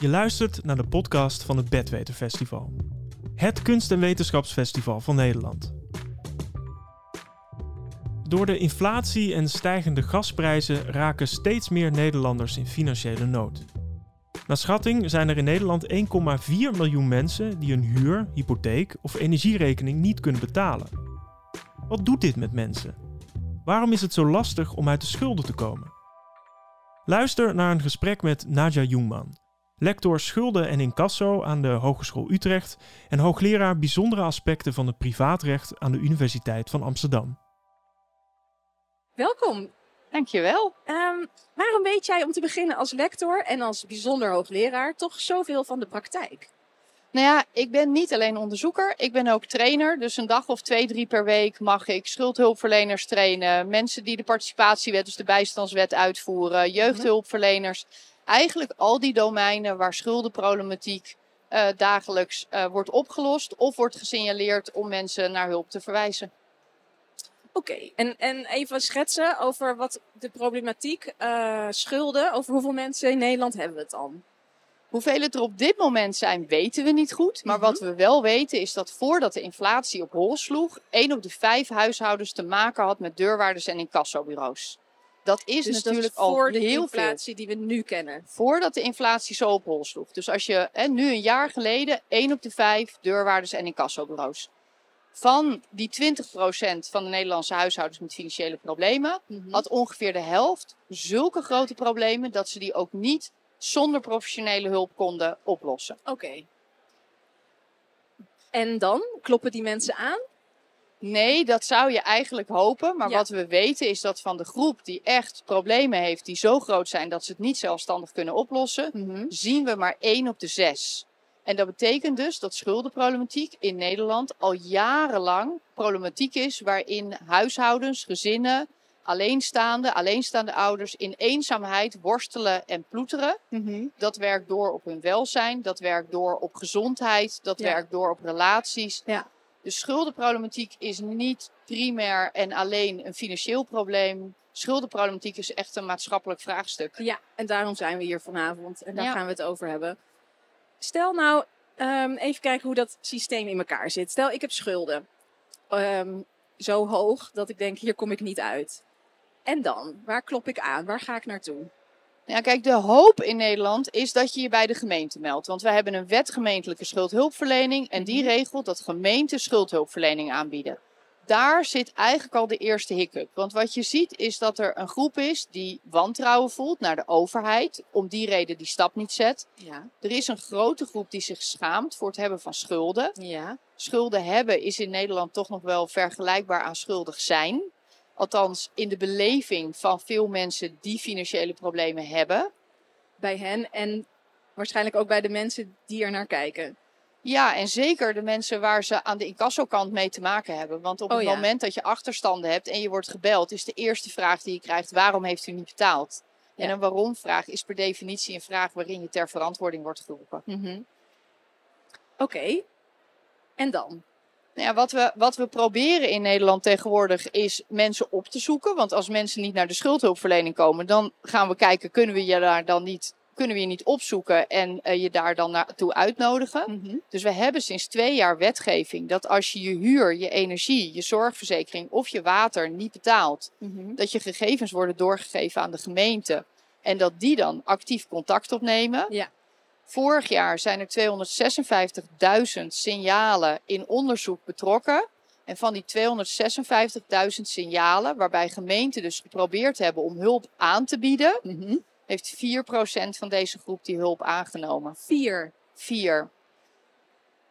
Je luistert naar de podcast van het Bedweter Festival. Het kunst- en wetenschapsfestival van Nederland. Door de inflatie en stijgende gasprijzen raken steeds meer Nederlanders in financiële nood. Naar schatting zijn er in Nederland 1,4 miljoen mensen die hun huur, hypotheek of energierekening niet kunnen betalen. Wat doet dit met mensen? Waarom is het zo lastig om uit de schulden te komen? Luister naar een gesprek met Nadja Jungman, lector schulden en incasso aan de Hogeschool Utrecht en hoogleraar bijzondere aspecten van het privaatrecht aan de Universiteit van Amsterdam. Welkom. Dankjewel. Um, waarom weet jij om te beginnen als lector en als bijzonder hoogleraar toch zoveel van de praktijk? Nou ja, ik ben niet alleen onderzoeker, ik ben ook trainer. Dus een dag of twee, drie per week mag ik schuldhulpverleners trainen. Mensen die de participatiewet, dus de bijstandswet uitvoeren. Jeugdhulpverleners. Eigenlijk al die domeinen waar schuldenproblematiek uh, dagelijks uh, wordt opgelost of wordt gesignaleerd om mensen naar hulp te verwijzen. Oké, okay. en, en even schetsen over wat de problematiek uh, schulden. Over hoeveel mensen in Nederland hebben we het dan? Hoeveel het er op dit moment zijn, weten we niet goed. Maar mm -hmm. wat we wel weten is dat voordat de inflatie op hol sloeg, één op de vijf huishoudens te maken had met deurwaarders en incassobureaus. Dat is dus natuurlijk dat is voor al de heel inflatie veel. die we nu kennen. Voordat de inflatie zo op hol sloeg. Dus als je hè, nu een jaar geleden, één op de vijf deurwaarders en incassobureaus. Van die 20% van de Nederlandse huishoudens met financiële problemen, mm -hmm. had ongeveer de helft zulke grote problemen dat ze die ook niet zonder professionele hulp konden oplossen. Oké. Okay. En dan? Kloppen die mensen aan? Nee, dat zou je eigenlijk hopen. Maar ja. wat we weten is dat van de groep die echt problemen heeft, die zo groot zijn dat ze het niet zelfstandig kunnen oplossen, mm -hmm. zien we maar één op de zes. En dat betekent dus dat schuldenproblematiek in Nederland al jarenlang problematiek is waarin huishoudens, gezinnen, alleenstaande, alleenstaande ouders in eenzaamheid worstelen en ploeteren. Mm -hmm. Dat werkt door op hun welzijn, dat werkt door op gezondheid, dat ja. werkt door op relaties. Ja. De schuldenproblematiek is niet primair en alleen een financieel probleem. Schuldenproblematiek is echt een maatschappelijk vraagstuk. Ja, en daarom zijn we hier vanavond en daar ja. gaan we het over hebben. Stel nou, um, even kijken hoe dat systeem in elkaar zit. Stel, ik heb schulden. Um, zo hoog dat ik denk, hier kom ik niet uit. En dan? Waar klop ik aan? Waar ga ik naartoe? Ja, kijk, de hoop in Nederland is dat je je bij de gemeente meldt. Want we hebben een wet gemeentelijke schuldhulpverlening. En die regelt dat gemeenten schuldhulpverlening aanbieden. Daar zit eigenlijk al de eerste hiccup. Want wat je ziet is dat er een groep is die wantrouwen voelt naar de overheid. Om die reden die stap niet zet. Ja. Er is een grote groep die zich schaamt voor het hebben van schulden. Ja. Schulden hebben is in Nederland toch nog wel vergelijkbaar aan schuldig zijn. Althans, in de beleving van veel mensen die financiële problemen hebben. Bij hen en waarschijnlijk ook bij de mensen die er naar kijken. Ja, en zeker de mensen waar ze aan de incassokant mee te maken hebben. Want op oh, het ja. moment dat je achterstanden hebt en je wordt gebeld, is de eerste vraag die je krijgt: waarom heeft u niet betaald? Ja. En een waarom-vraag is per definitie een vraag waarin je ter verantwoording wordt geroepen. Mm -hmm. Oké, okay. en dan? Nou ja, wat, we, wat we proberen in Nederland tegenwoordig is mensen op te zoeken. Want als mensen niet naar de schuldhulpverlening komen, dan gaan we kijken, kunnen we je daar dan niet, kunnen we je niet opzoeken en uh, je daar dan naartoe uitnodigen. Mm -hmm. Dus we hebben sinds twee jaar wetgeving dat als je je huur, je energie, je zorgverzekering of je water niet betaalt, mm -hmm. dat je gegevens worden doorgegeven aan de gemeente. En dat die dan actief contact opnemen. Ja. Vorig jaar zijn er 256.000 signalen in onderzoek betrokken. En van die 256.000 signalen, waarbij gemeenten dus geprobeerd hebben om hulp aan te bieden, mm -hmm. heeft 4% van deze groep die hulp aangenomen. 4? 4.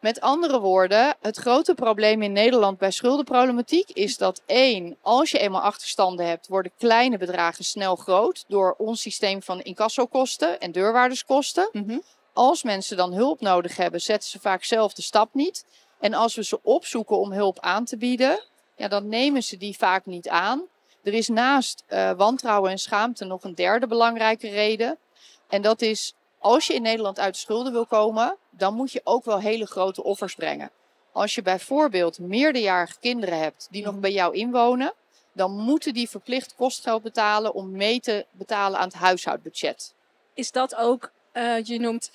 Met andere woorden, het grote probleem in Nederland bij schuldenproblematiek is dat één, als je eenmaal achterstanden hebt, worden kleine bedragen snel groot door ons systeem van incassokosten en deurwaarderskosten. Mm -hmm. Als mensen dan hulp nodig hebben, zetten ze vaak zelf de stap niet. En als we ze opzoeken om hulp aan te bieden, ja, dan nemen ze die vaak niet aan. Er is naast uh, wantrouwen en schaamte nog een derde belangrijke reden. En dat is, als je in Nederland uit de schulden wil komen, dan moet je ook wel hele grote offers brengen. Als je bijvoorbeeld meerderjarige kinderen hebt die nog bij jou inwonen, dan moeten die verplicht kostgeld betalen om mee te betalen aan het huishoudbudget. Is dat ook, uh, je noemt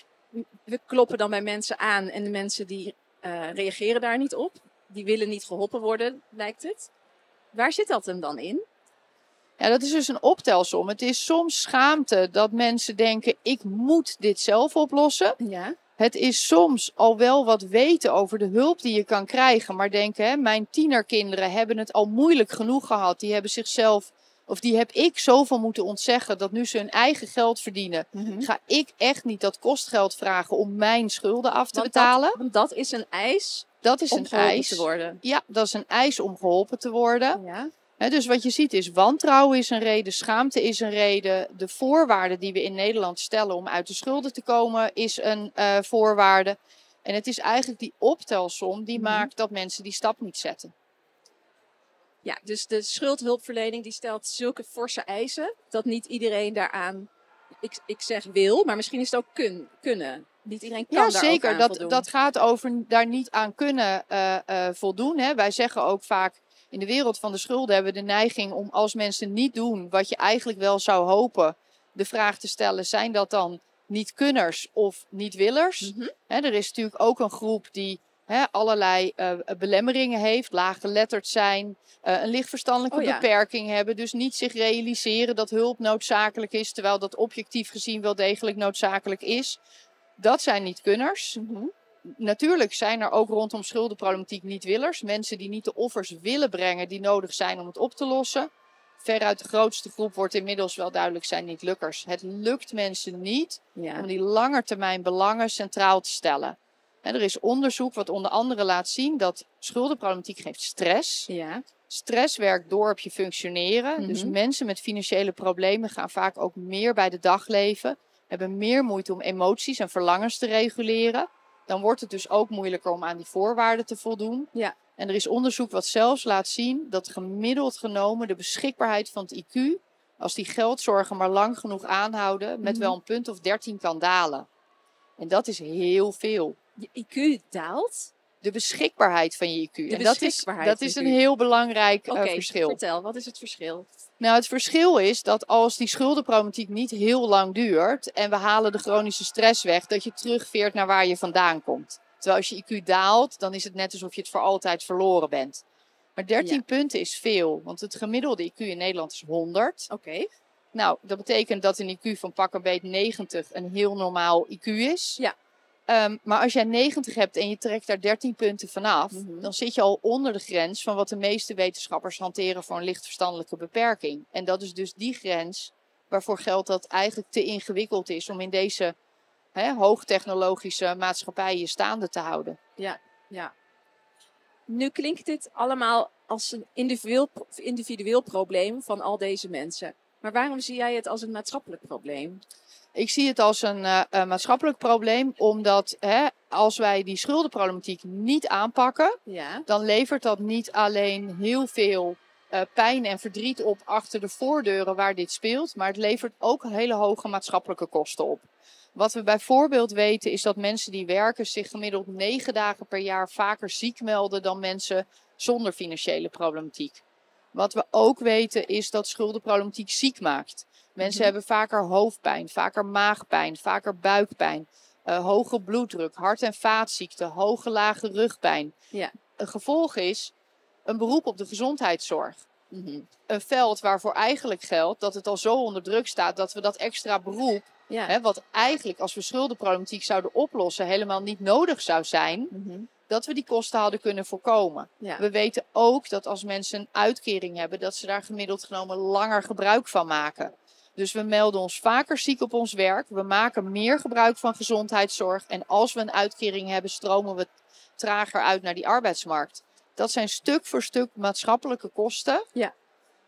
we kloppen dan bij mensen aan en de mensen die uh, reageren daar niet op. Die willen niet geholpen worden, lijkt het. Waar zit dat hem dan in? Ja, dat is dus een optelsom. Het is soms schaamte dat mensen denken: ik moet dit zelf oplossen. Ja. Het is soms al wel wat weten over de hulp die je kan krijgen, maar denken: hè, mijn tienerkinderen hebben het al moeilijk genoeg gehad. Die hebben zichzelf, of die heb ik zoveel moeten ontzeggen dat nu ze hun eigen geld verdienen. Mhm. Ga ik echt niet dat kostgeld vragen om mijn schulden af te betalen? Dat, want dat is een eis dat is om een geholpen eis. te worden. Ja, dat is een eis om geholpen te worden. Ja. Dus wat je ziet is wantrouwen is een reden, schaamte is een reden. De voorwaarden die we in Nederland stellen om uit de schulden te komen is een eh, voorwaarde. En het is eigenlijk die optelsom die Mhm. maakt dat mensen die stap niet zetten. Ja, dus de schuldhulpverlening die stelt zulke forse eisen dat niet iedereen daaraan, ik, ik zeg wil, maar misschien is het ook kun, kunnen. Niet iedereen kan Ja, zeker. aan Dat, voldoen. dat gaat over daar niet aan kunnen eh, eh, voldoen. Hè. Wij zeggen ook vaak, in de wereld van de schulden hebben we de neiging om als mensen niet doen wat je eigenlijk wel zou hopen, de vraag te stellen, zijn dat dan niet-kunners of niet-willers? Hè, er is natuurlijk ook een groep die hè, allerlei eh, belemmeringen heeft, laaggeletterd zijn, eh, een lichtverstandelijke Oh ja. beperking hebben, dus niet zich realiseren dat hulp noodzakelijk is, terwijl dat objectief gezien wel degelijk noodzakelijk is. Dat zijn niet-kunners. Mhm. Natuurlijk zijn er ook rondom schuldenproblematiek niet-willers. Mensen die niet de offers willen brengen die nodig zijn om het op te lossen. Veruit de grootste groep wordt inmiddels wel duidelijk zijn niet-lukkers. Het lukt mensen niet Ja. om die langetermijn belangen centraal te stellen. En er is onderzoek wat onder andere laat zien dat schuldenproblematiek geeft stress. ja. Stress werkt door op je functioneren. Dus Mhm. mensen met financiële problemen gaan vaak ook meer bij de dag leven. Hebben meer moeite om emoties en verlangens te reguleren. Dan wordt het dus ook moeilijker om aan die voorwaarden te voldoen. Ja. En er is onderzoek wat zelfs laat zien dat gemiddeld genomen de beschikbaarheid van het IQ, als die geldzorgen maar lang genoeg aanhouden, met Mhm. wel een punt of 13 kan dalen. En dat is heel veel. Je IQ daalt. De beschikbaarheid van je IQ. en dat is, dat is een heel belangrijk eh, Oké, verschil. vertel, wat is het verschil? Nou, het verschil is dat als die schuldenproblematiek niet heel lang duurt en we halen de chronische stress weg, dat je terugveert naar waar je vandaan komt. Terwijl als je IQ daalt, dan is het net alsof je het voor altijd verloren bent. Maar 13 Ja. punten is veel, want het gemiddelde IQ in Nederland is 100. Oké. Nou, dat betekent dat een IQ van pak een beet 90 een heel normaal IQ is. Ja. Ehm, maar als jij 90 hebt en je trekt daar 13 punten vanaf, Mhm. dan zit je al onder de grens van wat de meeste wetenschappers hanteren voor een licht verstandelijke beperking. En dat is dus die grens waarvoor geldt dat eigenlijk te ingewikkeld is om in deze hè, hoogtechnologische maatschappij je staande te houden. Ja. Nu klinkt dit allemaal als een individueel, individueel probleem van al deze mensen. Maar waarom zie jij het als een maatschappelijk probleem? Ik zie het als een, eh, een maatschappelijk probleem, omdat hè, als wij die schuldenproblematiek niet aanpakken, Ja. dan levert dat niet alleen heel veel eh, pijn en verdriet op achter de voordeuren waar dit speelt, maar het levert ook hele hoge maatschappelijke kosten op. Wat we bijvoorbeeld weten is dat mensen die werken zich gemiddeld negen dagen per jaar vaker ziek melden dan mensen zonder financiële problematiek. Wat we ook weten is dat schuldenproblematiek ziek maakt. Mensen Mhm. hebben vaker hoofdpijn, vaker maagpijn, vaker buikpijn, eh, hoge bloeddruk, hart- en vaatziekten, hoge lage rugpijn. Ja. Een gevolg is een beroep op de gezondheidszorg. Mhm. Een veld waarvoor eigenlijk geldt dat het al zo onder druk staat dat we dat extra beroep, Ja. hè, wat eigenlijk als we schuldenproblematiek zouden oplossen helemaal niet nodig zou zijn, Mhm. Dat we die kosten hadden kunnen voorkomen. Ja. We weten ook dat als mensen een uitkering hebben, dat ze daar gemiddeld genomen langer gebruik van maken. Dus we melden ons vaker ziek op ons werk. We maken meer gebruik van gezondheidszorg. En als we een uitkering hebben, stromen we trager uit naar die arbeidsmarkt. Dat zijn stuk voor stuk maatschappelijke kosten. Ja.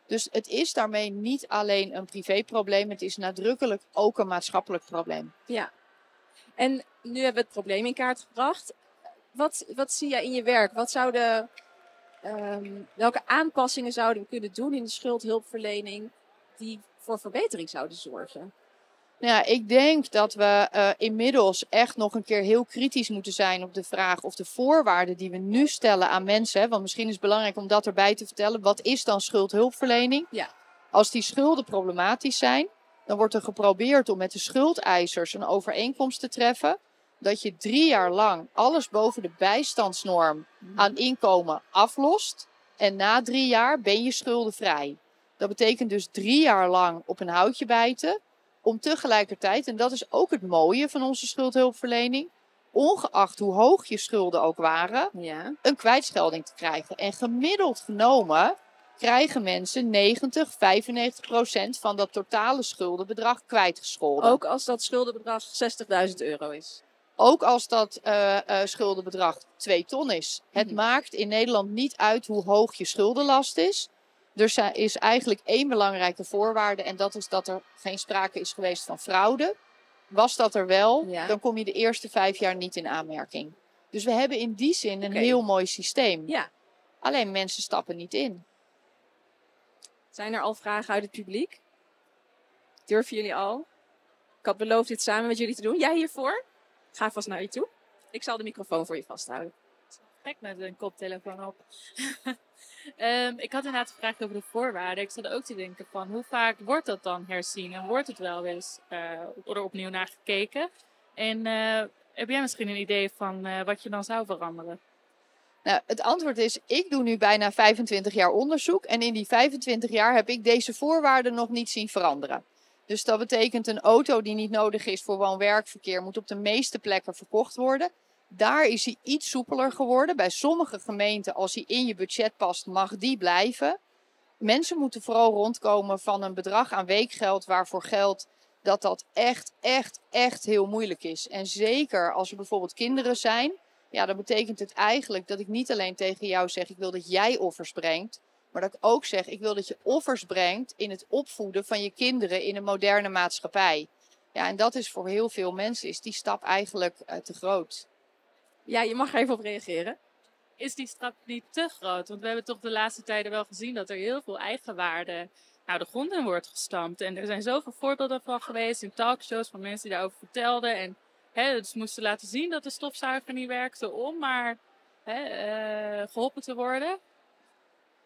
Dus het is daarmee niet alleen een privéprobleem, het is nadrukkelijk ook een maatschappelijk probleem. Ja. En nu hebben we het probleem in kaart gebracht. Wat, wat zie jij in je werk? Wat zouden, ehm, welke aanpassingen zouden we kunnen doen in de schuldhulpverlening die voor verbetering zouden zorgen? Nou Ja, ik denk dat we eh, inmiddels echt nog een keer heel kritisch moeten zijn op de vraag of de voorwaarden die we nu stellen aan mensen, want misschien is het belangrijk om dat erbij te vertellen, wat is dan schuldhulpverlening? Ja. Als die schulden problematisch zijn, dan wordt er geprobeerd om met de schuldeisers een overeenkomst te treffen, dat je drie jaar lang alles boven de bijstandsnorm Mhm. aan inkomen aflost. En na drie jaar ben je schuldenvrij. Dat betekent dus drie jaar lang op een houtje bijten. Om tegelijkertijd, en dat is ook het mooie van onze schuldhulpverlening, ongeacht hoe hoog je schulden ook waren, Ja. een kwijtschelding te krijgen. En gemiddeld genomen krijgen mensen 90, 95 procent van dat totale schuldenbedrag kwijtgescholden. Ook als dat schuldenbedrag 60.000 euro is. Ook als dat eh, eh, schuldenbedrag 2 ton is. Het Mhm. maakt in Nederland niet uit hoe hoog je schuldenlast is. Er is eigenlijk één belangrijke voorwaarde en dat is dat er geen sprake is geweest van fraude. Was dat er wel, Ja. dan kom je de eerste vijf jaar niet in aanmerking. Dus we hebben in die zin een heel mooi systeem. Ja. Alleen mensen stappen niet in. Zijn er al vragen uit het publiek? Durven jullie al? Ik had beloofd dit samen met jullie te doen. Jij hiervoor? Ga vast naar je toe. Ik zal de microfoon voor je vasthouden. gek met een koptelefoon op. Ehm, ik had inderdaad gevraagd over de voorwaarden. Ik zat ook te denken van hoe vaak wordt dat dan herzien en wordt het wel eens eh, er opnieuw naar gekeken? En eh, heb jij misschien een idee van eh, wat je dan zou veranderen? Nou, het antwoord is, ik doe nu bijna 25 jaar onderzoek en in die 25 jaar heb ik deze voorwaarden nog niet zien veranderen. Dus dat betekent een auto die niet nodig is voor woon-werkverkeer moet op de meeste plekken verkocht worden. Daar is hij iets soepeler geworden. Bij sommige gemeenten, als hij in je budget past, mag die blijven. Mensen moeten vooral rondkomen van een bedrag aan weekgeld waarvoor geldt dat dat echt, echt, echt heel moeilijk is. En zeker als er bijvoorbeeld kinderen zijn, ja, dan betekent het eigenlijk dat ik niet alleen tegen jou zeg: ik wil dat jij offers brengt, maar dat ik ook zeg: ik wil dat je offers brengt in het opvoeden van je kinderen in een moderne maatschappij. Ja, en dat is voor heel veel mensen is die stap eigenlijk eh, te groot. Ja, je mag er even op reageren. Is die stap niet te groot? Want we hebben toch de laatste tijden wel gezien dat er heel veel eigenwaarde nou, de grond in wordt gestampt. En er zijn zoveel voorbeelden van geweest in talkshows van mensen die daarover vertelden. En hè, dus moesten laten zien dat de stofzuiger niet werkte om maar hè, eh, geholpen te worden.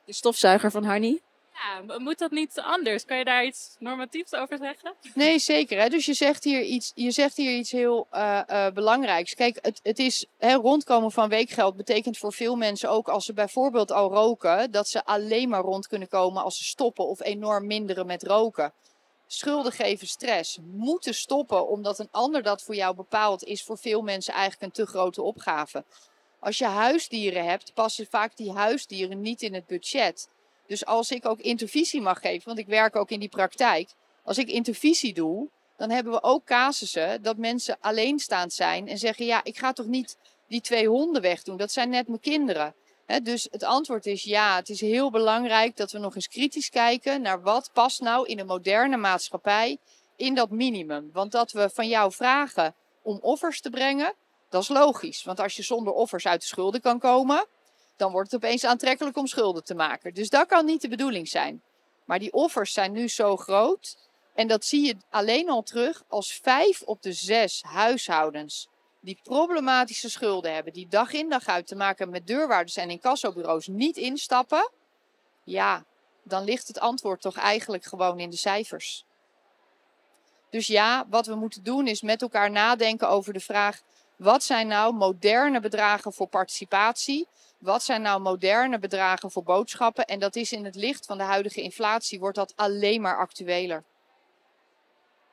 De stofzuiger van Harnie. Ja, moet dat niet anders? Kan je daar iets normatiefs over zeggen? Nee, zeker. Hè? Dus je zegt hier iets, je zegt hier iets heel eh, eh, belangrijks. Kijk, het, het is hè, rondkomen van weekgeld betekent voor veel mensen ook als ze bijvoorbeeld al roken, dat ze alleen maar rond kunnen komen als ze stoppen of enorm minderen met roken. Schulden geven stress. Moeten stoppen omdat een ander dat voor jou bepaalt, is voor veel mensen eigenlijk een te grote opgave. Als je huisdieren hebt, passen vaak die huisdieren niet in het budget. Dus als ik ook intervisie mag geven, want ik werk ook in die praktijk. Als ik intervisie doe, dan hebben we ook casussen dat mensen alleenstaand zijn en zeggen: Ja, ik ga toch niet die twee honden wegdoen, dat zijn net mijn kinderen. Dus het antwoord is ja, het is heel belangrijk dat we nog eens kritisch kijken naar wat past nou in een moderne maatschappij in dat minimum. Want dat we van jou vragen om offers te brengen, dat is logisch. Want als je zonder offers uit de schulden kan komen, dan wordt het opeens aantrekkelijk om schulden te maken. Dus dat kan niet de bedoeling zijn. Maar die offers zijn nu zo groot. En dat zie je alleen al terug als vijf op de zes huishoudens die problematische schulden hebben, die dag in dag uit te maken met deurwaarders en incassobureaus niet instappen. Ja, dan ligt het antwoord toch eigenlijk gewoon in de cijfers. Dus ja, wat we moeten doen is met elkaar nadenken over de vraag: wat zijn nou moderne bedragen voor participatie? Wat zijn nou moderne bedragen voor boodschappen? En dat is in het licht van de huidige inflatie, wordt dat alleen maar actueler.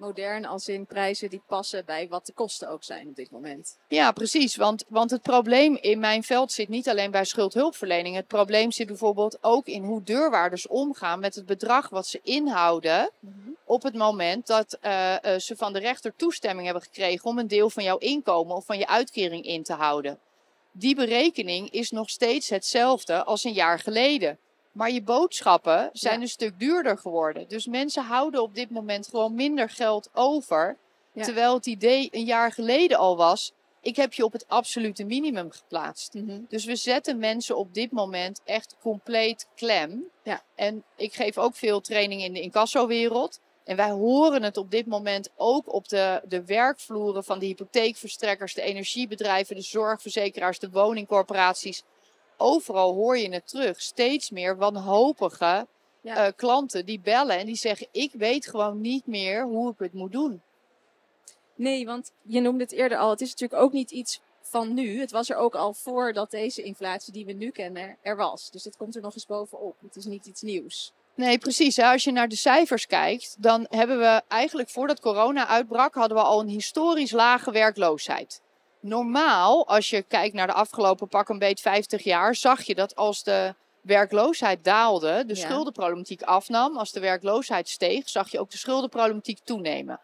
Modern als in prijzen die passen bij wat de kosten ook zijn op dit moment. Ja, precies. Want, want het probleem in mijn veld zit niet alleen bij schuldhulpverlening. Het probleem zit bijvoorbeeld ook in hoe deurwaarders omgaan met het bedrag wat ze inhouden. op het moment dat eh, eh, ze van de rechter toestemming hebben gekregen om een deel van jouw inkomen of van je uitkering in te houden. Die berekening is nog steeds hetzelfde als een jaar geleden. Maar je boodschappen zijn Ja. een stuk duurder geworden. Dus mensen houden op dit moment gewoon minder geld over. Ja. Terwijl het idee een jaar geleden al was: ik heb je op het absolute minimum geplaatst. Dus we zetten mensen op dit moment echt compleet klem. Ja. En ik geef ook veel training in de incassowereld. En wij horen het op dit moment ook op de, de werkvloeren van de hypotheekverstrekkers, de energiebedrijven, de zorgverzekeraars, de woningcorporaties. Overal hoor je het terug. Steeds meer wanhopige Ja. eh, klanten die bellen en die zeggen: Ik weet gewoon niet meer hoe ik het moet doen. Nee, want je noemde het eerder al. Het is natuurlijk ook niet iets van nu. Het was er ook al voordat deze inflatie die we nu kennen er was. Dus het komt er nog eens bovenop. Het is niet iets nieuws. Nee, precies. Als je naar de cijfers kijkt, dan hebben we eigenlijk voordat corona uitbrak, hadden we al een historisch lage werkloosheid. Normaal, als je kijkt naar de afgelopen pak een beet 50 jaar, zag je dat als de werkloosheid daalde, de schuldenproblematiek afnam. Als de werkloosheid steeg, zag je ook de schuldenproblematiek toenemen.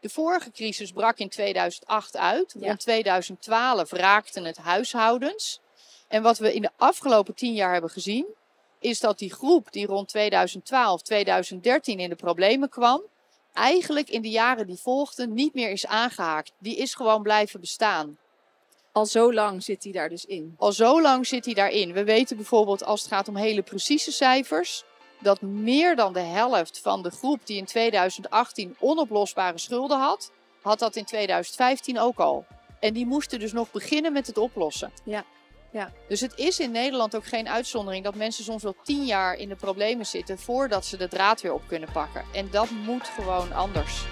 De vorige crisis brak in 2008 uit. Rond 2012 raakten het huishoudens. En wat we in de afgelopen tien jaar hebben gezien, is dat die groep die rond 2012, 2013 in de problemen kwam, eigenlijk in de jaren die volgden niet meer is aangehaakt. Die is gewoon blijven bestaan. Al zo lang zit hij daar dus in. Al zo lang zit hij daarin. We weten bijvoorbeeld als het gaat om hele precieze cijfers, dat meer dan de helft van de groep die in 2018 onoplosbare schulden had, had dat in 2015 ook al. En die moesten dus nog beginnen met het oplossen. Ja. Ja. Dus het is in Nederland ook geen uitzondering dat mensen soms wel tien jaar in de problemen zitten voordat ze de draad weer op kunnen pakken. En dat moet gewoon anders.